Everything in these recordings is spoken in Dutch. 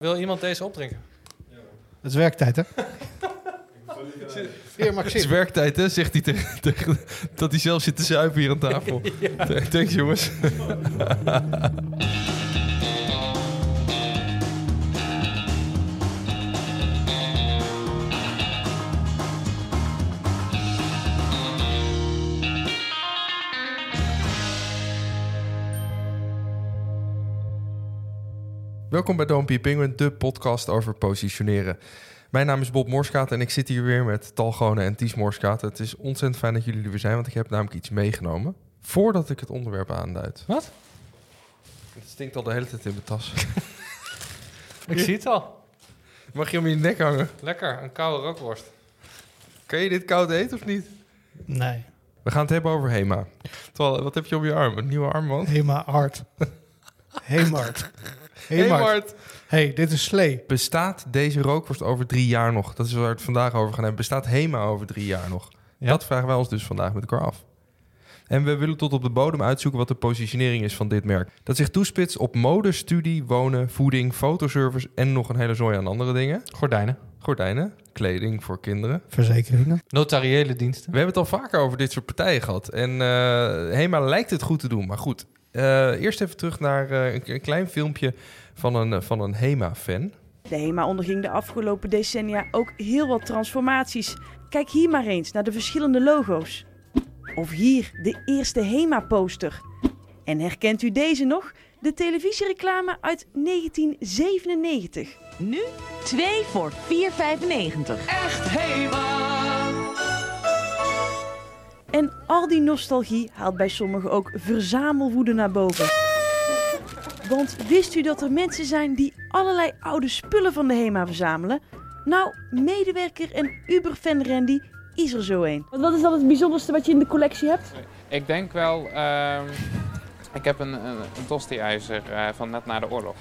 Wil iemand deze opdrinken? Het is werktijd, hè? Hier, Het is werktijd, hè? Zegt hij tegen, tegen- dat hij zelf zit te zuipen hier aan tafel. Thanks, jongens. Welkom bij Don't Be Penguin, de podcast over positioneren. Mijn naam is Bob Morskaat en ik zit hier weer met Talgone en Ties Morskaat. Het is ontzettend fijn dat jullie er weer zijn, want ik heb namelijk iets meegenomen. Voordat ik het onderwerp aanduid. Wat? Het stinkt al de hele tijd in mijn tas. Ik zie het al. Mag je om je nek hangen? Lekker, een koude rookworst. Kan je dit koud eten of niet? Nee, We gaan het hebben over HEMA. Terwijl, wat heb je op je arm? Een nieuwe armband? Hema Art. Hemart. Hemart. Hemart. hey, dit is slee. Bestaat deze rookworst over drie jaar nog? Dat is waar we het vandaag over gaan hebben. Bestaat HEMA over drie jaar nog? Ja. Dat vragen wij ons dus vandaag met elkaar af. En we willen tot op de bodem uitzoeken wat de positionering is van dit merk. Dat zich toespitst op mode, studie, wonen, voeding, fotoservice en nog een hele zooi aan andere dingen. Gordijnen. Gordijnen, kleding voor kinderen. Verzekeringen. Notariële diensten. We hebben het al vaker over dit soort partijen gehad. En eh HEMA lijkt het goed te doen, maar goed. Eh, eerst even terug naar eh, een, een klein filmpje van een, eh, van een HEMA-fan. De HEMA onderging de afgelopen decennia ook heel wat transformaties. Kijk hier maar eens naar de verschillende logo's. Of hier de eerste HEMA-poster. En herkent u deze nog? De televisiereclame uit 1997. Nu 2 voor 4,95. En al die nostalgie haalt bij sommigen ook verzamelwoede naar boven. Want wist u dat er mensen zijn die allerlei oude spullen van de HEMA verzamelen? Nou, medewerker en Uber-fan Randy is er zo een. Wat is dan het bijzonderste wat je in de collectie hebt? Ik denk wel, ehm, ik heb een, een, een tosti-ijzer eh, van net na de oorlog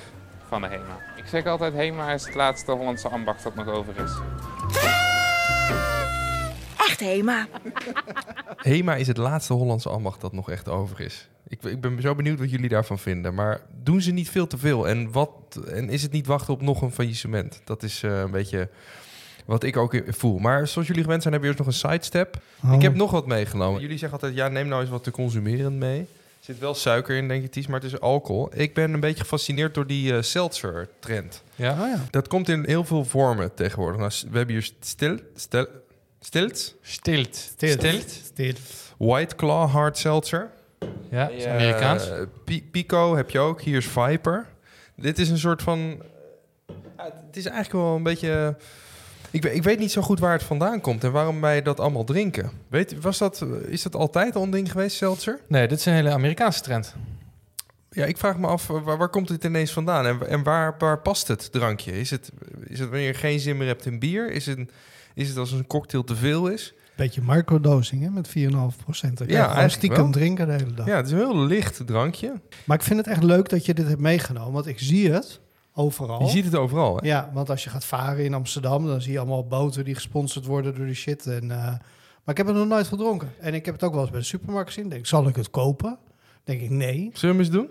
van de HEMA. Ik zeg altijd, HEMA is het laatste Hollandse ambacht dat nog over is. Echt HEMA! HEMA is het laatste Hollandse ambacht dat nog echt over is. Ik, ik ben zo benieuwd wat jullie daarvan vinden. Maar doen ze niet veel te veel? En, wat, en is het niet wachten op nog een faillissement? Dat is eh, een beetje wat ik ook voel. Maar zoals jullie gewend zijn, hebben we eerst nog een sidestep. Oh. Ik heb nog wat meegenomen. Jullie zeggen altijd, ja, neem nou eens wat te consumerend mee. Er zit wel suiker in, denk ik, Ties, maar het is alcohol. Ik ben een beetje gefascineerd door die eh seltzer-trend. Ja? Oh ja. Dat komt in heel veel vormen tegenwoordig. Nou, we hebben hier stil, stil, stilts, Stilt. Stilt. Stilt. Stilt. White Claw Hard Seltzer. Ja, is Amerikaans. Eh, Pi- Pico heb je ook. Hier is Viper. Dit is een soort van... het is eigenlijk wel een beetje... Ik, weet- ik weet niet zo goed waar het vandaan komt en waarom wij dat allemaal drinken. Weet, was dat, is dat altijd al een ding geweest, seltzer? Nee, dit is een hele Amerikaanse trend. Ja, ik vraag me af, waar, waar komt het ineens vandaan? En, en waar, waar past het drankje? Is het, is het wanneer je geen zin meer hebt in bier? Is het, is het als een cocktail te veel is? Beetje microdosing, hè, met 4,5 procent. Ja, gewoon stiekem wel. drinken de hele dag. Ja, het is een heel licht drankje. Maar ik vind het echt leuk dat je dit hebt meegenomen, want ik zie het overal. Je ziet het overal, hè? Ja, want als je gaat varen in Amsterdam, dan zie je allemaal boten die gesponsord worden door die shit. En, eh, maar ik heb het nog nooit gedronken. En ik heb het ook wel eens bij de supermarkt gezien. Denk, ik, zal ik het kopen? Denk ik, nee. Zullen we eens doen?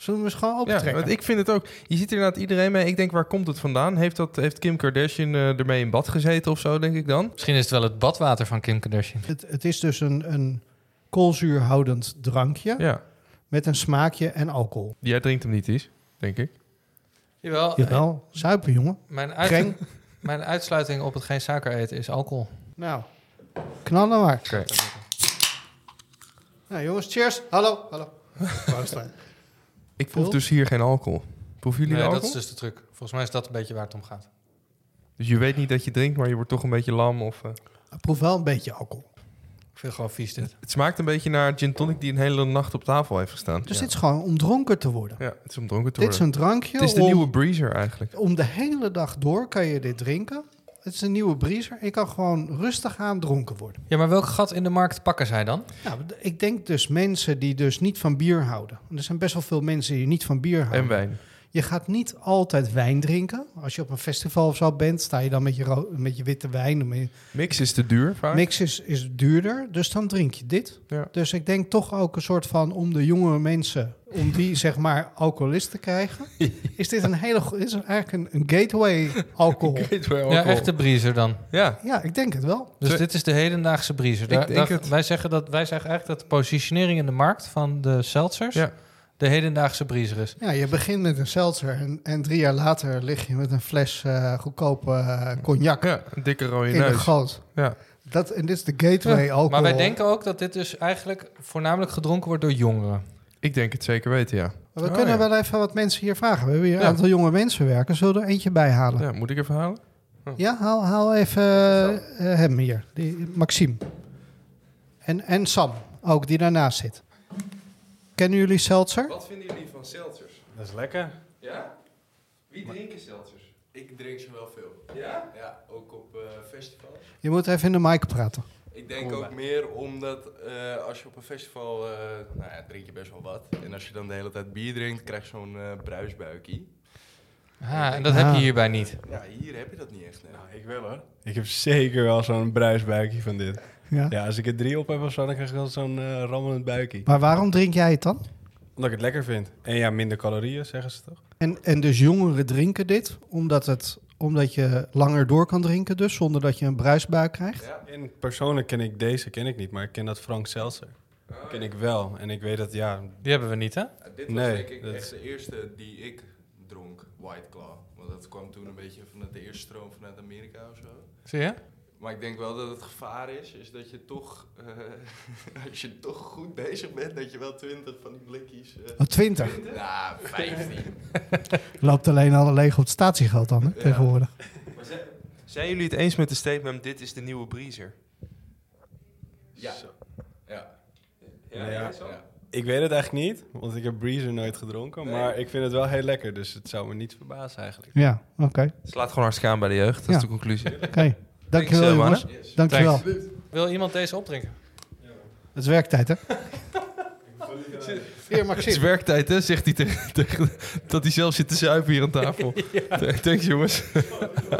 Zullen we eens gewoon Ja, opentrekken? want ik vind het ook. Je ziet er inderdaad iedereen mee. Ik denk, waar komt het vandaan? Heeft, dat, heeft Kim Kardashian eh, ermee in bad gezeten of zo, denk ik dan? Misschien is het wel het badwater van Kim Kardashian. het, het is dus een, een koolzuurhoudend drankje Ja. met een smaakje en alcohol. Jij drinkt hem niet eens, denk ik. Jawel. Jawel, suipen jongen. Mijn, uit- mijn uitsluiting op het geen suiker eten is alcohol. Nou, knallen maar. Oké. Nou jongens, cheers. Hallo, hallo. Ik proef dus hier geen alcohol. Proeven jullie Nee, dat alcohol? is dus de truc. Volgens mij is dat een beetje waar het om gaat. Dus je weet niet dat je drinkt, maar je wordt toch een beetje lam. Of, eh, Ik proef wel een beetje alcohol. Ik vind het gewoon vies dit. Het smaakt een beetje naar gin tonic die een hele nacht op tafel heeft gestaan. Dus ja. dit is gewoon om dronken te worden. ja, het is om dronken te Dit is worden. een drankje Het is de om, nieuwe breezer eigenlijk. om de hele dag door kan je dit drinken. Het is een nieuwe breezer. Je kan gewoon rustig aan dronken worden. Ja, maar welk gat in de markt pakken zij dan? Nou, ik denk dus mensen die dus niet van bier houden. Er zijn best wel veel mensen die niet van bier houden. En wijn. Je gaat niet altijd wijn drinken. Als je op een festival of zo bent, sta je dan met je, met je witte wijn. Met je- Mix is te duur vaak. Mix is, is duurder, dus dan drink je dit. Ja. Dus ik denk toch ook een soort van om de jongere mensen, om die zeg maar alcoholist te krijgen, is dit een hele, is eigenlijk een, een gateway alcohol. Ja, echte briezer dan. Ja, Ja, ik denk het wel. Dus Zo- dit is de hedendaagse briezer. Daar- denk daar- het. Wij, zeggen dat, wij zeggen eigenlijk dat de positionering in de markt van de seltzers Ja. De hedendaagse briezer is. Ja, je begint met een seltzer en, en drie jaar later lig je met een fles eh, goedkope eh, cognac ja een dikke rode in de neus. goot. Ja. Dat, en dit is de gateway alcohol. Maar wij denken ook dat dit dus eigenlijk voornamelijk gedronken wordt door jongeren. Ik denk het zeker weten, ja. Maar we Oh, kunnen ja. wel even wat mensen hier vragen. We hebben hier een Ja. aantal jonge mensen werken. Zullen we er eentje bij halen? Ja, ja. Moet ik even halen? haal, haal even eh, hem hier. Die, Maxime. En, en Sam, ook, die daarnaast zit. Kennen jullie seltzer? Wat vinden jullie van seltzers? Dat is lekker. Ja? Wie drinken seltzers? Ik drink ze wel veel. Ja? Ja, ook op eh, festivals. Je moet even in de mic praten. Ik denk ook meer omdat eh, als je op een festival, eh, nou ja, drink je best wel wat. En als je dan de hele tijd bier drinkt, krijg je zo'n bruisbuikie. Ah, en dat Ah. heb je hierbij niet. Ja, hier heb je dat niet echt. Nee. Nou, ik wel hoor. Ik heb zeker wel zo'n bruisbuikje van dit. Ja. Ja, als ik er drie op heb of zo, dan krijg ik wel zo'n eh, rammelend buikje. Maar waarom drink jij het dan? Omdat ik het lekker vind. En ja, minder calorieën, zeggen ze toch? En, en dus jongeren drinken dit omdat, het, omdat je langer door kan drinken dus, zonder dat je een bruisbuik krijgt? Ja. En persoonlijk ken ik deze ken ik niet, maar ik ken dat Frank Seltzer. ken ik wel. En ik weet dat, ja... Die hebben we niet, hè? Ja, dit was Nee, denk ik dat- echt de eerste die ik dronk, White Claw. Want dat kwam toen een beetje vanuit de eerste stroom vanuit Amerika of zo. Zie je? Maar ik denk wel dat het gevaar is, is dat je toch, eh, als je toch goed bezig bent, dat je wel twintig van die blikjes... eh Oh, 20. nou, 15. Loopt alleen al leeg op het statiegeld dan, hè, Ja. tegenwoordig. Zijn jullie het eens met de statement, dit is de nieuwe briezer? Ja. Ja. Ja, ja. ja. Ik weet het eigenlijk niet, want ik heb Breezer nooit gedronken. Nee. Maar ik vind het wel heel lekker, dus het zou me niet verbazen eigenlijk. Ja, oké. Het slaat gewoon hartstikke aan bij de jeugd, dat Ja. is de conclusie. Oké. Dankjewel eh, jongens. Yes. Dankjewel. Wil iemand deze opdrinken? Het is werktijd hè? Hier Het is werktijd, hè, zegt hij tegen, tegen- dat hij zelf zit te zuipen hier aan tafel. Thanks, jongens.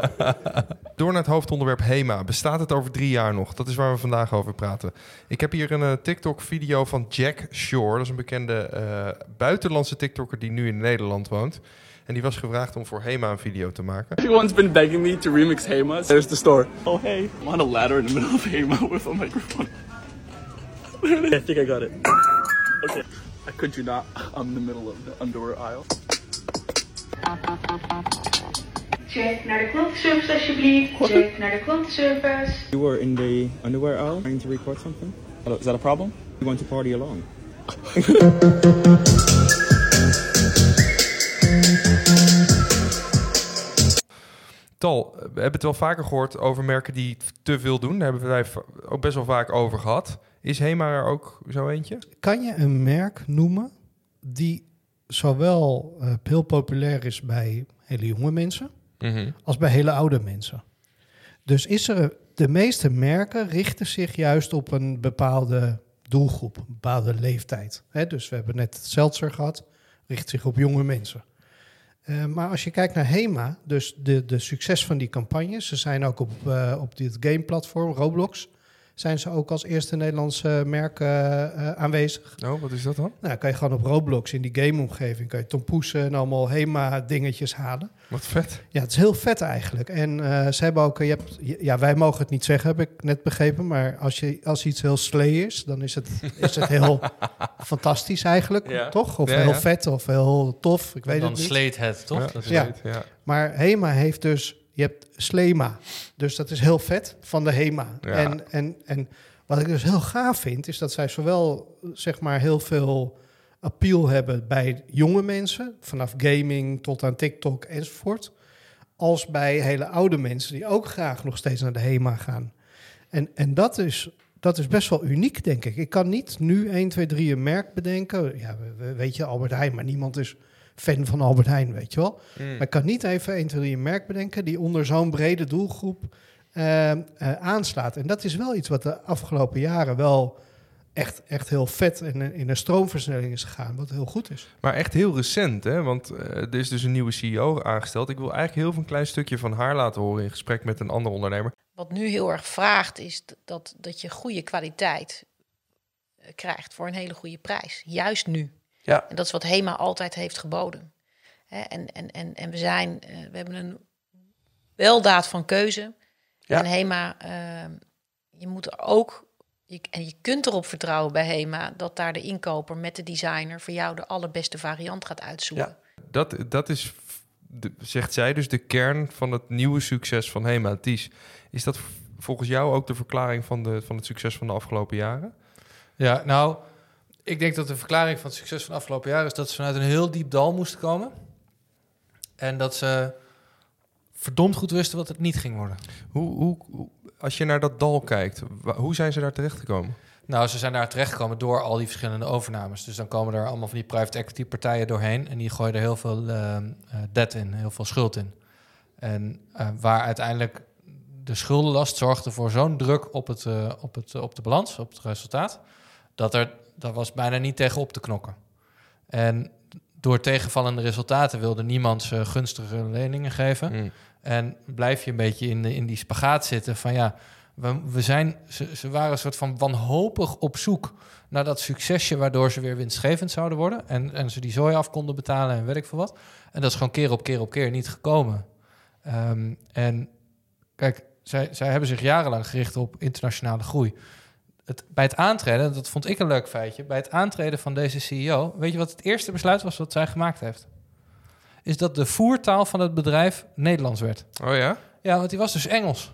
Door naar het hoofdonderwerp HEMA. Bestaat het over drie jaar nog? Dat is waar we vandaag over praten. Ik heb hier een eh, TikTok-video van Jack Shore. Dat is een bekende eh, buitenlandse TikToker die nu in Nederland woont. En die was gevraagd om voor HEMA een video te maken. Everyone's been begging me to remix Hema. There's the store. Oh hey, I'm on a ladder in the middle of Hema with a microphone. I think I got it. Okay, I could you not. I'm in the middle of the underwear aisle. Check naar de klantenservice alsjeblieft. Check naar de klantenservice. You were in the underwear aisle trying to record something? Hello, is that a problem? You want to party along? Tal, we hebben het wel vaker gehoord over merken die te veel doen. Daar hebben wij ook best wel vaak over gehad. Is HEMA er ook zo eentje? Kan je een merk noemen die zowel eh, heel populair is bij hele jonge mensen als bij hele oude mensen? Dus is er de meeste merken richten zich juist op een bepaalde doelgroep, een bepaalde leeftijd. Hè, dus we hebben net het Seltzer gehad, richt zich op jonge mensen. Eh, maar als je kijkt naar HEMA, dus de, de succes van die campagnes, ze zijn ook op, eh, op dit gameplatform Roblox, zijn ze ook als eerste Nederlandse merk eh, eh, aanwezig. Oh, wat is dat dan? Nou, kan je gewoon op Roblox in die gameomgeving, kan je tompoesen en allemaal HEMA dingetjes halen. Wat vet. Ja, het is heel vet eigenlijk. En eh, ze hebben ook, je hebt, ja, wij mogen het niet zeggen, heb ik net begrepen. Maar als, je, als iets heel slee is, dan is het, is het heel fantastisch eigenlijk, Ja. toch? Of Ja, heel ja. vet of heel tof, ik weet Dan het niet. sleet het, toch? Ja, Dat is- ja. Maar HEMA heeft dus, je hebt Slema. Dus dat is heel vet van de HEMA. Ja. En, en, en wat ik dus heel gaaf vind, is dat zij zowel zeg maar heel veel appeal hebben bij jonge mensen, vanaf gaming tot aan TikTok enzovoort, als bij hele oude mensen die ook graag nog steeds naar de HEMA gaan. En, en dat, is, dat is best wel uniek, denk ik. Ik kan niet nu 1, 2, 3 een merk bedenken. Ja, we- we- weet je, Albert Heijn, maar niemand is fan van Albert Heijn, weet je wel. Mm. Maar ik kan niet even 1, 2, 3 een merk bedenken die onder zo'n brede doelgroep eh, eh, aanslaat. En dat is wel iets wat de afgelopen jaren wel echt, echt heel vet en in een stroomversnelling is gegaan, wat heel goed is. Maar echt heel recent, hè? want eh, er is dus een nieuwe CEO aangesteld. Ik wil eigenlijk heel veel een klein stukje van haar laten horen in gesprek met een ander ondernemer. Wat nu heel erg vraagt is dat, dat je goede kwaliteit eh, krijgt voor een hele goede prijs. Juist nu. Ja. En dat is wat HEMA altijd heeft geboden. Hè, en, en, en, en we, zijn, eh, we hebben een weldaad van keuze. Ja. En HEMA, eh, je moet ook, je, en je kunt erop vertrouwen bij HEMA... dat daar de inkoper met de designer voor jou de allerbeste variant gaat uitzoeken. Dat, dat is, zegt zij, dus de kern van het nieuwe succes van Hema Ties. Is dat volgens jou ook de verklaring van, de, van het succes van de afgelopen jaren? Ja, nou, ik denk dat de verklaring van het succes van afgelopen jaar is dat ze vanuit een heel diep dal moesten komen. En dat ze verdomd goed wisten wat het niet ging worden. Hoe, hoe, hoe- als je naar dat dal kijkt, hoe zijn ze daar terechtgekomen? Nou, ze zijn daar terechtgekomen door al die verschillende overnames. Dus dan komen er allemaal van die private equity partijen doorheen. En die gooien er heel veel eh, debt in, heel veel schuld in. En eh, waar uiteindelijk de schuldenlast zorgde voor zo'n druk op, het, eh, op, het, op de balans, op het resultaat, dat er dat was bijna niet tegen op te knokken. En door tegenvallende resultaten wilde niemand ze gunstige leningen geven. Mm. En blijf je een beetje in, de- in die spagaat zitten van ja, we, we zijn, ze, ze waren een soort van wanhopig op zoek naar dat succesje waardoor ze weer winstgevend zouden worden. En, en ze die zooi af konden betalen en weet ik veel wat. En dat is gewoon keer op keer op keer niet gekomen. Ehm, en kijk, zij, zij hebben zich jarenlang gericht op internationale groei. Het, bij het aantreden, dat vond ik een leuk feitje, bij het aantreden van deze CEO, weet je wat het eerste besluit was wat zij gemaakt heeft? Is dat de voertaal van het bedrijf Nederlands werd. Oh ja? Ja, want die was dus Engels.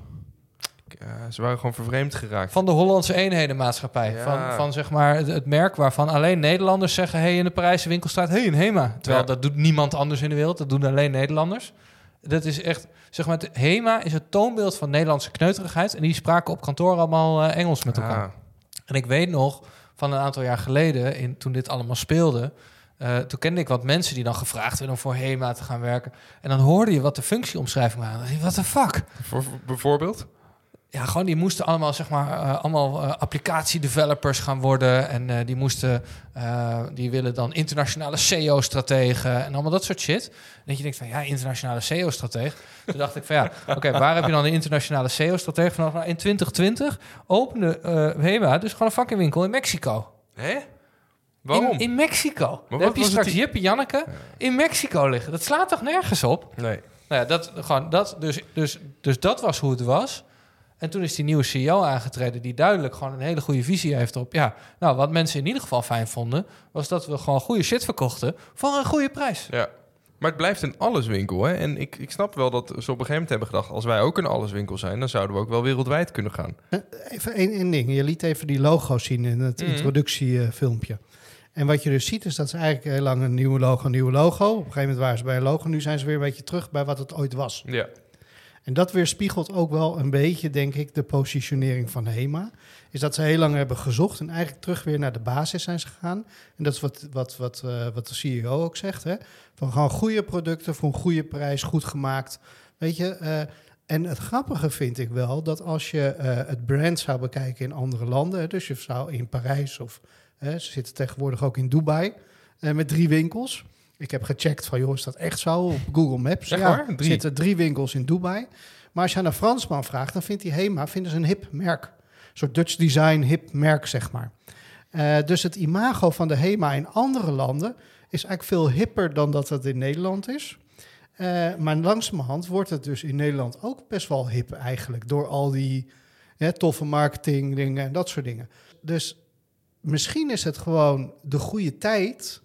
Ja, ze waren gewoon vervreemd geraakt. Van de Hollandse eenhedenmaatschappij. Ja. Van, van zeg maar het, het merk waarvan alleen Nederlanders zeggen... hey, in de Parijse winkelstraat, hey, een HEMA. Terwijl Ja. dat doet niemand anders in de wereld. Dat doen alleen Nederlanders. Dat is echt... Zeg maar, het HEMA is het toonbeeld van Nederlandse kneuterigheid. En die spraken op kantoor allemaal eh, Engels met elkaar. Ah. En ik weet nog, van een aantal jaar geleden... In, toen dit allemaal speelde... eh, toen kende ik wat mensen die dan gevraagd werden om voor HEMA te gaan werken. En dan hoorde je wat de functieomschrijving waren. Wat de fuck? Voor, bijvoorbeeld? Ja, gewoon die moesten allemaal, zeg maar, eh, allemaal eh, applicatiedevelopers gaan worden. En eh, die moesten, die willen dan internationale SEO-strategen en allemaal dat soort shit. En dat je denkt van, ja, internationale SEO-strateeg. Toen dacht ik van, ja, oké, waar heb je dan een internationale SEO-strateeg vanaf? Nou, in 2020 opende Hema dus gewoon een fucking winkel in Mexico. Hè? Waarom? In, in Mexico. Dan heb je straks die- Jip en Janneke in Mexico liggen. Dat slaat toch nergens op? Nee. Nou ja, dat, gewoon, dat, dus, dus, dus dat was hoe het was. En toen is die nieuwe CEO aangetreden... die duidelijk gewoon een hele goede visie heeft op... ja, nou, wat mensen in ieder geval fijn vonden... was dat we gewoon goede shit verkochten... voor een goede prijs. Ja. Maar het blijft een alleswinkel. Hè? En ik, ik snap wel dat ze op een gegeven moment hebben gedacht... als wij ook een alleswinkel zijn... dan zouden we ook wel wereldwijd kunnen gaan. Even één, één ding. Je liet even die logo's zien in het Mhm. introductiefilmpje. En wat je dus ziet is dat ze eigenlijk heel lang een nieuwe logo, een nieuwe logo. Op een gegeven moment waren ze bij een logo. Nu zijn ze weer een beetje terug bij wat het ooit was. Ja. En dat weerspiegelt ook wel een beetje, denk ik, de positionering van HEMA. Is dat ze heel lang hebben gezocht en eigenlijk terug weer naar de basis zijn gegaan. En dat is wat, wat, wat, eh, wat de CEO ook zegt. Hè? Van gewoon goede producten voor een goede prijs, goed gemaakt. Weet je, eh, en het grappige vind ik wel dat als je eh, het brand zou bekijken in andere landen, dus je zou in Parijs of ze zitten tegenwoordig ook in Dubai met drie winkels. Ik heb gecheckt van, joh, is dat echt zo op Google Maps? Echt ja, er zitten drie winkels in Dubai. Maar als je aan een Fransman vraagt, dan vindt hij HEMA vinden ze een hip merk. Een soort Dutch design hip merk, zeg maar. Eh, dus het imago van de HEMA in andere landen is eigenlijk veel hipper dan dat het in Nederland is. Eh, maar langzamerhand wordt het dus in Nederland ook best wel hip eigenlijk. Door al die hè, toffe marketing dingen en dat soort dingen. Dus misschien is het gewoon de goede tijd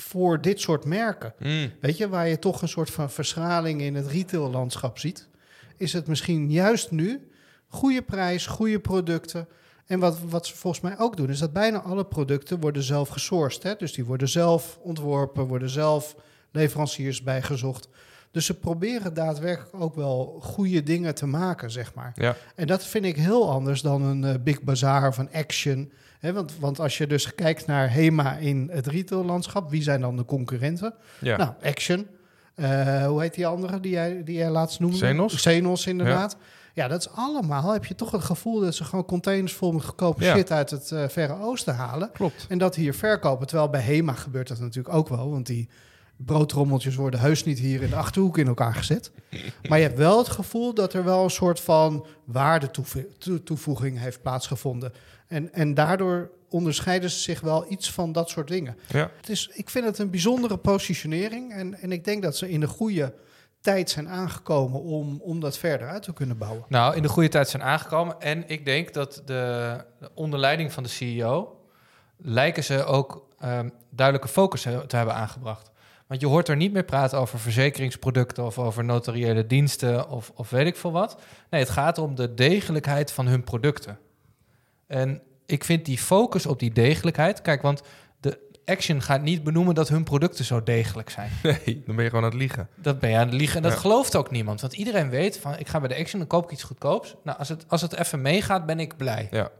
voor dit soort merken. Mm. Weet je, waar je toch een soort van verschraling in het retaillandschap ziet. Is het misschien juist nu goede prijs, goede producten. En wat, wat ze volgens mij ook doen, is dat bijna alle producten worden zelf gesourced. Hè? Dus die worden zelf ontworpen, worden zelf leveranciers bijgezocht. Dus ze proberen daadwerkelijk ook wel goede dingen te maken, zeg maar. Ja. En dat vind ik heel anders dan een eh, Big Bazaar of een Action. Want, want als je dus kijkt naar HEMA in het retaillandschap, wie zijn dan de concurrenten? Ja. Nou, Action. Eh, hoe heet die andere die jij, die jij laatst noemde? Xenos? Xenos, inderdaad. Ja. dat is allemaal, heb je toch het gevoel dat ze gewoon containers vol met goedkope Ja. shit uit het eh, Verre Oosten halen. Klopt. En dat hier verkopen. Terwijl bij HEMA gebeurt dat natuurlijk ook wel. Want die broodtrommeltjes worden heus niet hier in de Achterhoek in elkaar gezet. Maar je hebt wel het gevoel dat er wel een soort van waardetoevoeging heeft plaatsgevonden. En, en daardoor onderscheiden ze zich wel iets van dat soort dingen. Ja. Het is, ik vind het een bijzondere positionering. En, en ik denk dat ze in de goede tijd zijn aangekomen om, om dat verder uit te kunnen bouwen. Nou, in de goede tijd zijn aangekomen. En ik denk dat de, de onder leiding van de CEO lijken ze ook ehm, duidelijke focus te hebben aangebracht. Want je hoort er niet meer praten over verzekeringsproducten of over notariële diensten of, of weet ik veel wat. Nee, het gaat om de degelijkheid van hun producten. En ik vind die focus op die degelijkheid. Kijk, want de Action gaat niet benoemen dat hun producten zo degelijk zijn. Nee, dan ben je gewoon aan het liegen. Dat ben je aan het liegen. En dat Ja. gelooft ook niemand. Want iedereen weet van, ik ga bij de Action, dan koop ik iets goedkoops. Nou, als het, als het even meegaat, ben ik blij. Ja.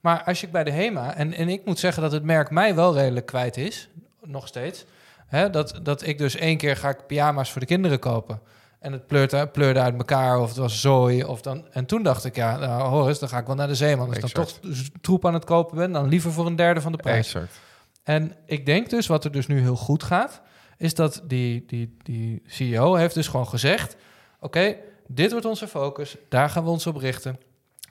Maar als je bij de HEMA... En, en ik moet zeggen dat het merk mij wel redelijk kwijt is. Nog steeds. Hè, dat, dat ik dus één keer ga ik pyjama's voor de kinderen kopen. En het pleurde, pleurde uit elkaar of het was zooi. Of dan, en toen dacht ik, ja, nou, hoor eens, dan ga ik wel naar de Zeeman. Als ik dan toch troep aan het kopen ben, dan liever voor een derde van de prijs. Exact. En ik denk dus, wat er dus nu heel goed gaat, is dat die, die, die CEO heeft dus gewoon gezegd: Oké, dit wordt onze focus, daar gaan we ons op richten.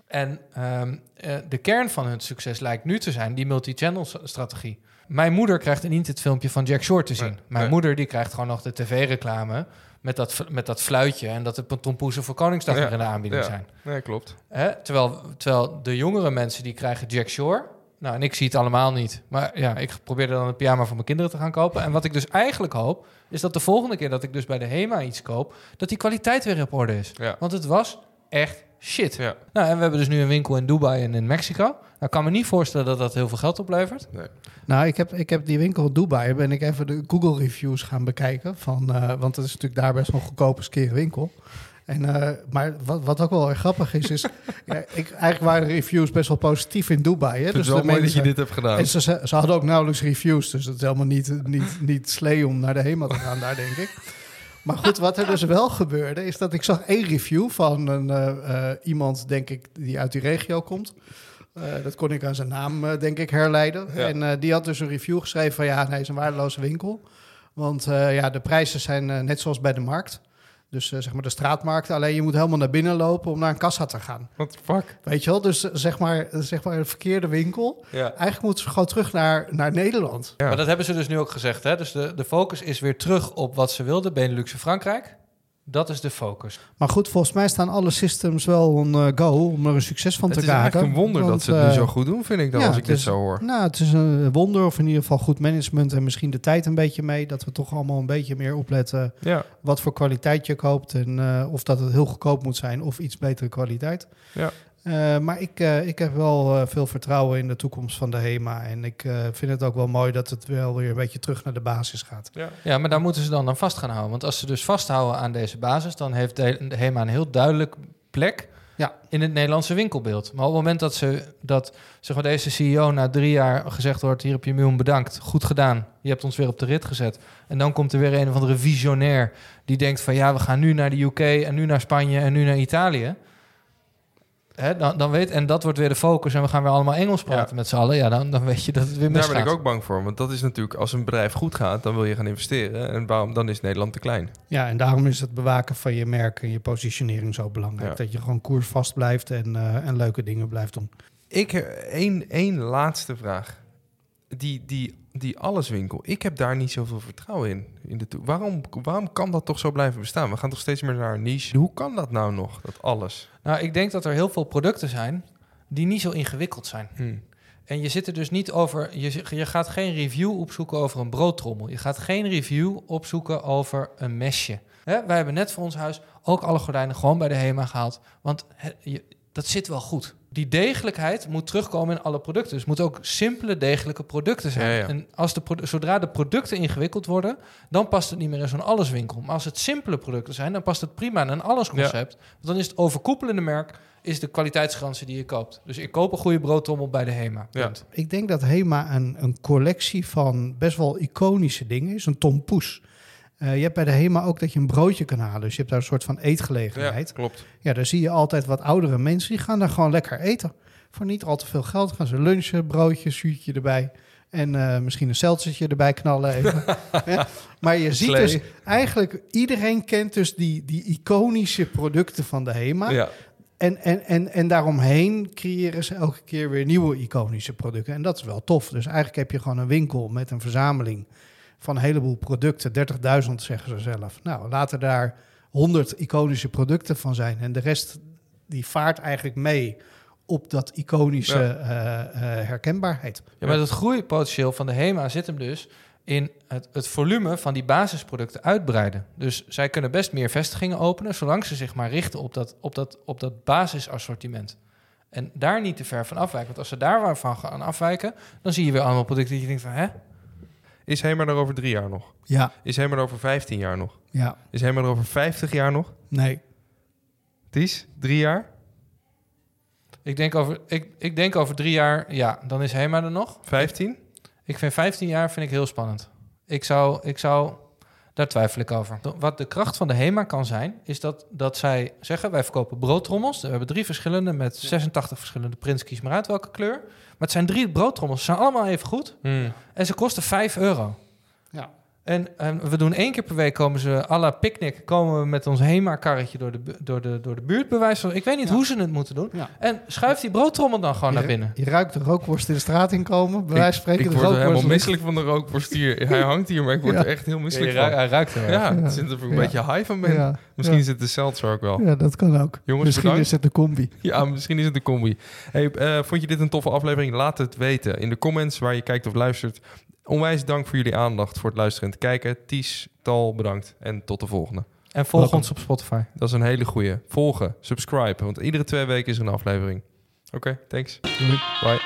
En ehm, eh, de kern van hun succes lijkt nu te zijn die multi-channel strategie. Mijn moeder krijgt niet het filmpje van Jack Shore te zien. Nee, Mijn nee. moeder die krijgt gewoon nog de tv-reclame met dat, met dat fluitje en dat de tompoezen voor Koningsdag Ja. weer in de aanbieding Ja. zijn. Nee, klopt. Hè? Terwijl, terwijl de jongere mensen die krijgen Jack Shore. Nou, en ik zie het allemaal niet. Maar ja, ik probeerde dan een pyjama voor mijn kinderen te gaan kopen. En wat ik dus eigenlijk hoop, is dat de volgende keer dat ik dus bij de HEMA iets koop, dat die kwaliteit weer op orde is. Ja. Want het was echt shit. Ja. Nou, en we hebben dus nu een winkel in Dubai en in Mexico. Nou, ik kan me niet voorstellen dat dat heel veel geld oplevert. Nee. Nou, ik heb, ik heb die winkel in Dubai, ben ik even de Google reviews gaan bekijken. Van, eh, want het is natuurlijk daar best wel een goedkope skere winkel. En, eh, maar wat, wat ook wel erg grappig is, is... ja, ik, eigenlijk waren de reviews best wel positief in Dubai. Hè? Het wel mooi dat je dit hebt gedaan. En ze, hadden ook nauwelijks reviews, dus dat is helemaal niet, niet, niet slee om naar de HEMA te gaan daar, denk ik. Maar goed, wat er dus wel gebeurde, is dat ik zag één review van een, eh, eh, iemand, denk ik, die uit die regio komt. Eh, dat kon ik aan zijn naam, denk ik, herleiden. Ja. En die had dus een review geschreven van, ja, het is een waardeloze winkel. Want ja, de prijzen zijn net zoals bij de markt. Dus eh, zeg maar de straatmarkt. Alleen je moet helemaal naar binnen lopen om naar een kassa te gaan. What the fuck? Weet je wel? Dus eh, zeg maar, eh, zeg maar een verkeerde winkel. Ja. Eigenlijk moeten ze gewoon terug naar, naar Nederland. Ja. Maar dat hebben ze dus nu ook gezegd. Hè? Dus de, de focus is weer terug op wat ze wilden, Benelux en Frankrijk. Dat is de focus. Maar goed, volgens mij staan alle systems wel on eh, go om er een succes van Het te is maken. eigenlijk een wonder dat ze het nu eh, zo goed doen, vind ik dan, ja, als ik het dit is- zo hoor. Nou, het is een wonder of in ieder geval goed management en misschien de tijd een beetje mee. Dat we toch allemaal een beetje meer opletten Ja. wat voor kwaliteit je koopt. En eh, of dat het heel goedkoop moet zijn of iets betere kwaliteit. Ja. Eh, maar ik, eh, ik heb wel eh, veel vertrouwen in de toekomst van de HEMA. En ik eh, vind het ook wel mooi dat het wel weer een beetje terug naar de basis gaat. Ja. Ja, maar daar moeten ze dan aan vast gaan houden. Want als ze dus vasthouden aan deze basis, dan heeft de, HEMA een heel duidelijk plek Ja. in het Nederlandse winkelbeeld. Maar op het moment dat, ze, dat zeg maar, deze CEO na drie jaar gezegd wordt... hier heb je een miljoen bedankt, goed gedaan. Je hebt ons weer op de rit gezet. En dan komt er weer een of andere visionair... die denkt van ja, we gaan nu naar de UK en nu naar Spanje en nu naar Italië... Hè, dan, dan weet, en dat wordt weer de focus en we gaan weer allemaal Engels praten Ja. met z'n allen. Ja, dan, dan weet je dat het weer Daar misgaat. ben ik ook bang voor. Want dat is natuurlijk, als een bedrijf goed gaat, dan wil je gaan investeren. En waarom, dan is Nederland te klein. Ja, en daarom is het bewaken van je merk en je positionering zo belangrijk. Ja. Dat je gewoon koersvast blijft en, eh, en leuke dingen blijft doen. Ik heb één, één laatste vraag. Die, die, die alleswinkel, ik heb daar niet zoveel vertrouwen in. in de waarom, waarom kan dat toch zo blijven bestaan? We gaan toch steeds meer naar een niche. Hoe kan dat nou nog, dat alles? Nou, ik denk dat er heel veel producten zijn die niet zo ingewikkeld zijn. Hmm. En je zit er dus niet over. Je, je gaat geen review opzoeken over een broodtrommel. Je gaat geen review opzoeken over een mesje. Hè, wij hebben net voor ons huis ook alle gordijnen gewoon bij de HEMA gehaald. Want je, dat zit wel goed. Die degelijkheid moet terugkomen in alle producten. Dus het moeten ook simpele, degelijke producten zijn. Ja, ja. En als de, produ- zodra de producten ingewikkeld worden, dan past het niet meer in zo'n alleswinkel. Maar als het simpele producten zijn, dan past het prima in een allesconcept. Want dan is het overkoepelende merk is de kwaliteitsgarantie die je koopt. Dus ik koop een goede broodtrommel bij de HEMA. Ik denk dat HEMA een, een collectie van best wel iconische dingen is. Een tompoes. Eh, je hebt bij de HEMA ook dat je een broodje kan halen. Dus je hebt daar een soort van eetgelegenheid. Ja, klopt. Ja, daar zie je altijd wat oudere mensen. Die gaan daar gewoon lekker eten. Voor niet al te veel geld gaan ze lunchen, broodje, zuurtje erbij. En eh, misschien een seltzertje erbij knallen even. Maar je ziet Slee. dus eigenlijk... Iedereen kent dus die, die iconische producten van de HEMA. Ja. En, en, en, en daaromheen creëren ze elke keer weer nieuwe iconische producten. En dat is wel tof. Dus eigenlijk heb je gewoon een winkel met een verzameling van een heleboel producten. 30.000 zeggen ze zelf. Nou, laten daar 100 iconische producten van zijn. En de rest die vaart eigenlijk mee op dat iconische Ja. eh, eh, herkenbaarheid. Ja, maar het groeipotentieel van de HEMA zit hem dus in het, het volume van die basisproducten uitbreiden. Dus zij kunnen best meer vestigingen openen, zolang ze zich maar richten op dat, op dat, op dat basisassortiment. En daar niet te ver van afwijken. Want als ze daar waarvan gaan afwijken, dan zie je weer allemaal producten die je denkt van, hè? Is Hema er over drie jaar nog? Ja. Is Hema er over 15 jaar nog? Ja. Is Hema er over 50 jaar nog? Nee. Ties, drie jaar? Ik denk over, ik, ik denk over drie jaar, ja, dan is HEMA er nog. 15? Ik vind 15 jaar vind ik heel spannend. Ik zou, ik zou, daar twijfel ik over. Wat de kracht van de HEMA kan zijn, is dat, dat zij zeggen: wij verkopen broodtrommels. We hebben drie verschillende met 86 verschillende prints. Kies maar uit welke kleur. Maar het zijn drie broodtrommels. Ze zijn allemaal even goed. Hmm. En ze kosten 5 euro. Ja. En, en we doen één keer per week komen ze à la picknick komen we met ons HEMA-karretje door de, door, de, door de buurt bewijzen. Ik weet niet hoe ze het moeten doen. Ja. En schuif die broodtrommel dan gewoon naar binnen. Je ruikt de rookworst in de straat inkomen. Bij wijze van Ik, spreken ik de word helemaal misselijk van de rookworst hier. Hij hangt hier, maar ik word Ja. er echt heel misselijk van. ruikt- hij ruikt er wel. Ja, het zit er een Ja. beetje high van ben. Ja. Misschien het de seltzer ook wel. Ja, dat kan ook. Jongens, Misschien bedankt. is het de combi. Ja, misschien is het de combi. Hey, eh, vond je dit een toffe aflevering? Laat het weten in de comments waar je kijkt of luistert. Onwijs dank voor jullie aandacht, voor het luisteren en het kijken. Ties, Tal, bedankt. En tot de volgende. En volg Welkom. ons op Spotify. Dat is een hele goeie. Volgen, subscribe, want iedere twee weken is er een aflevering. Oké, thanks. Bye.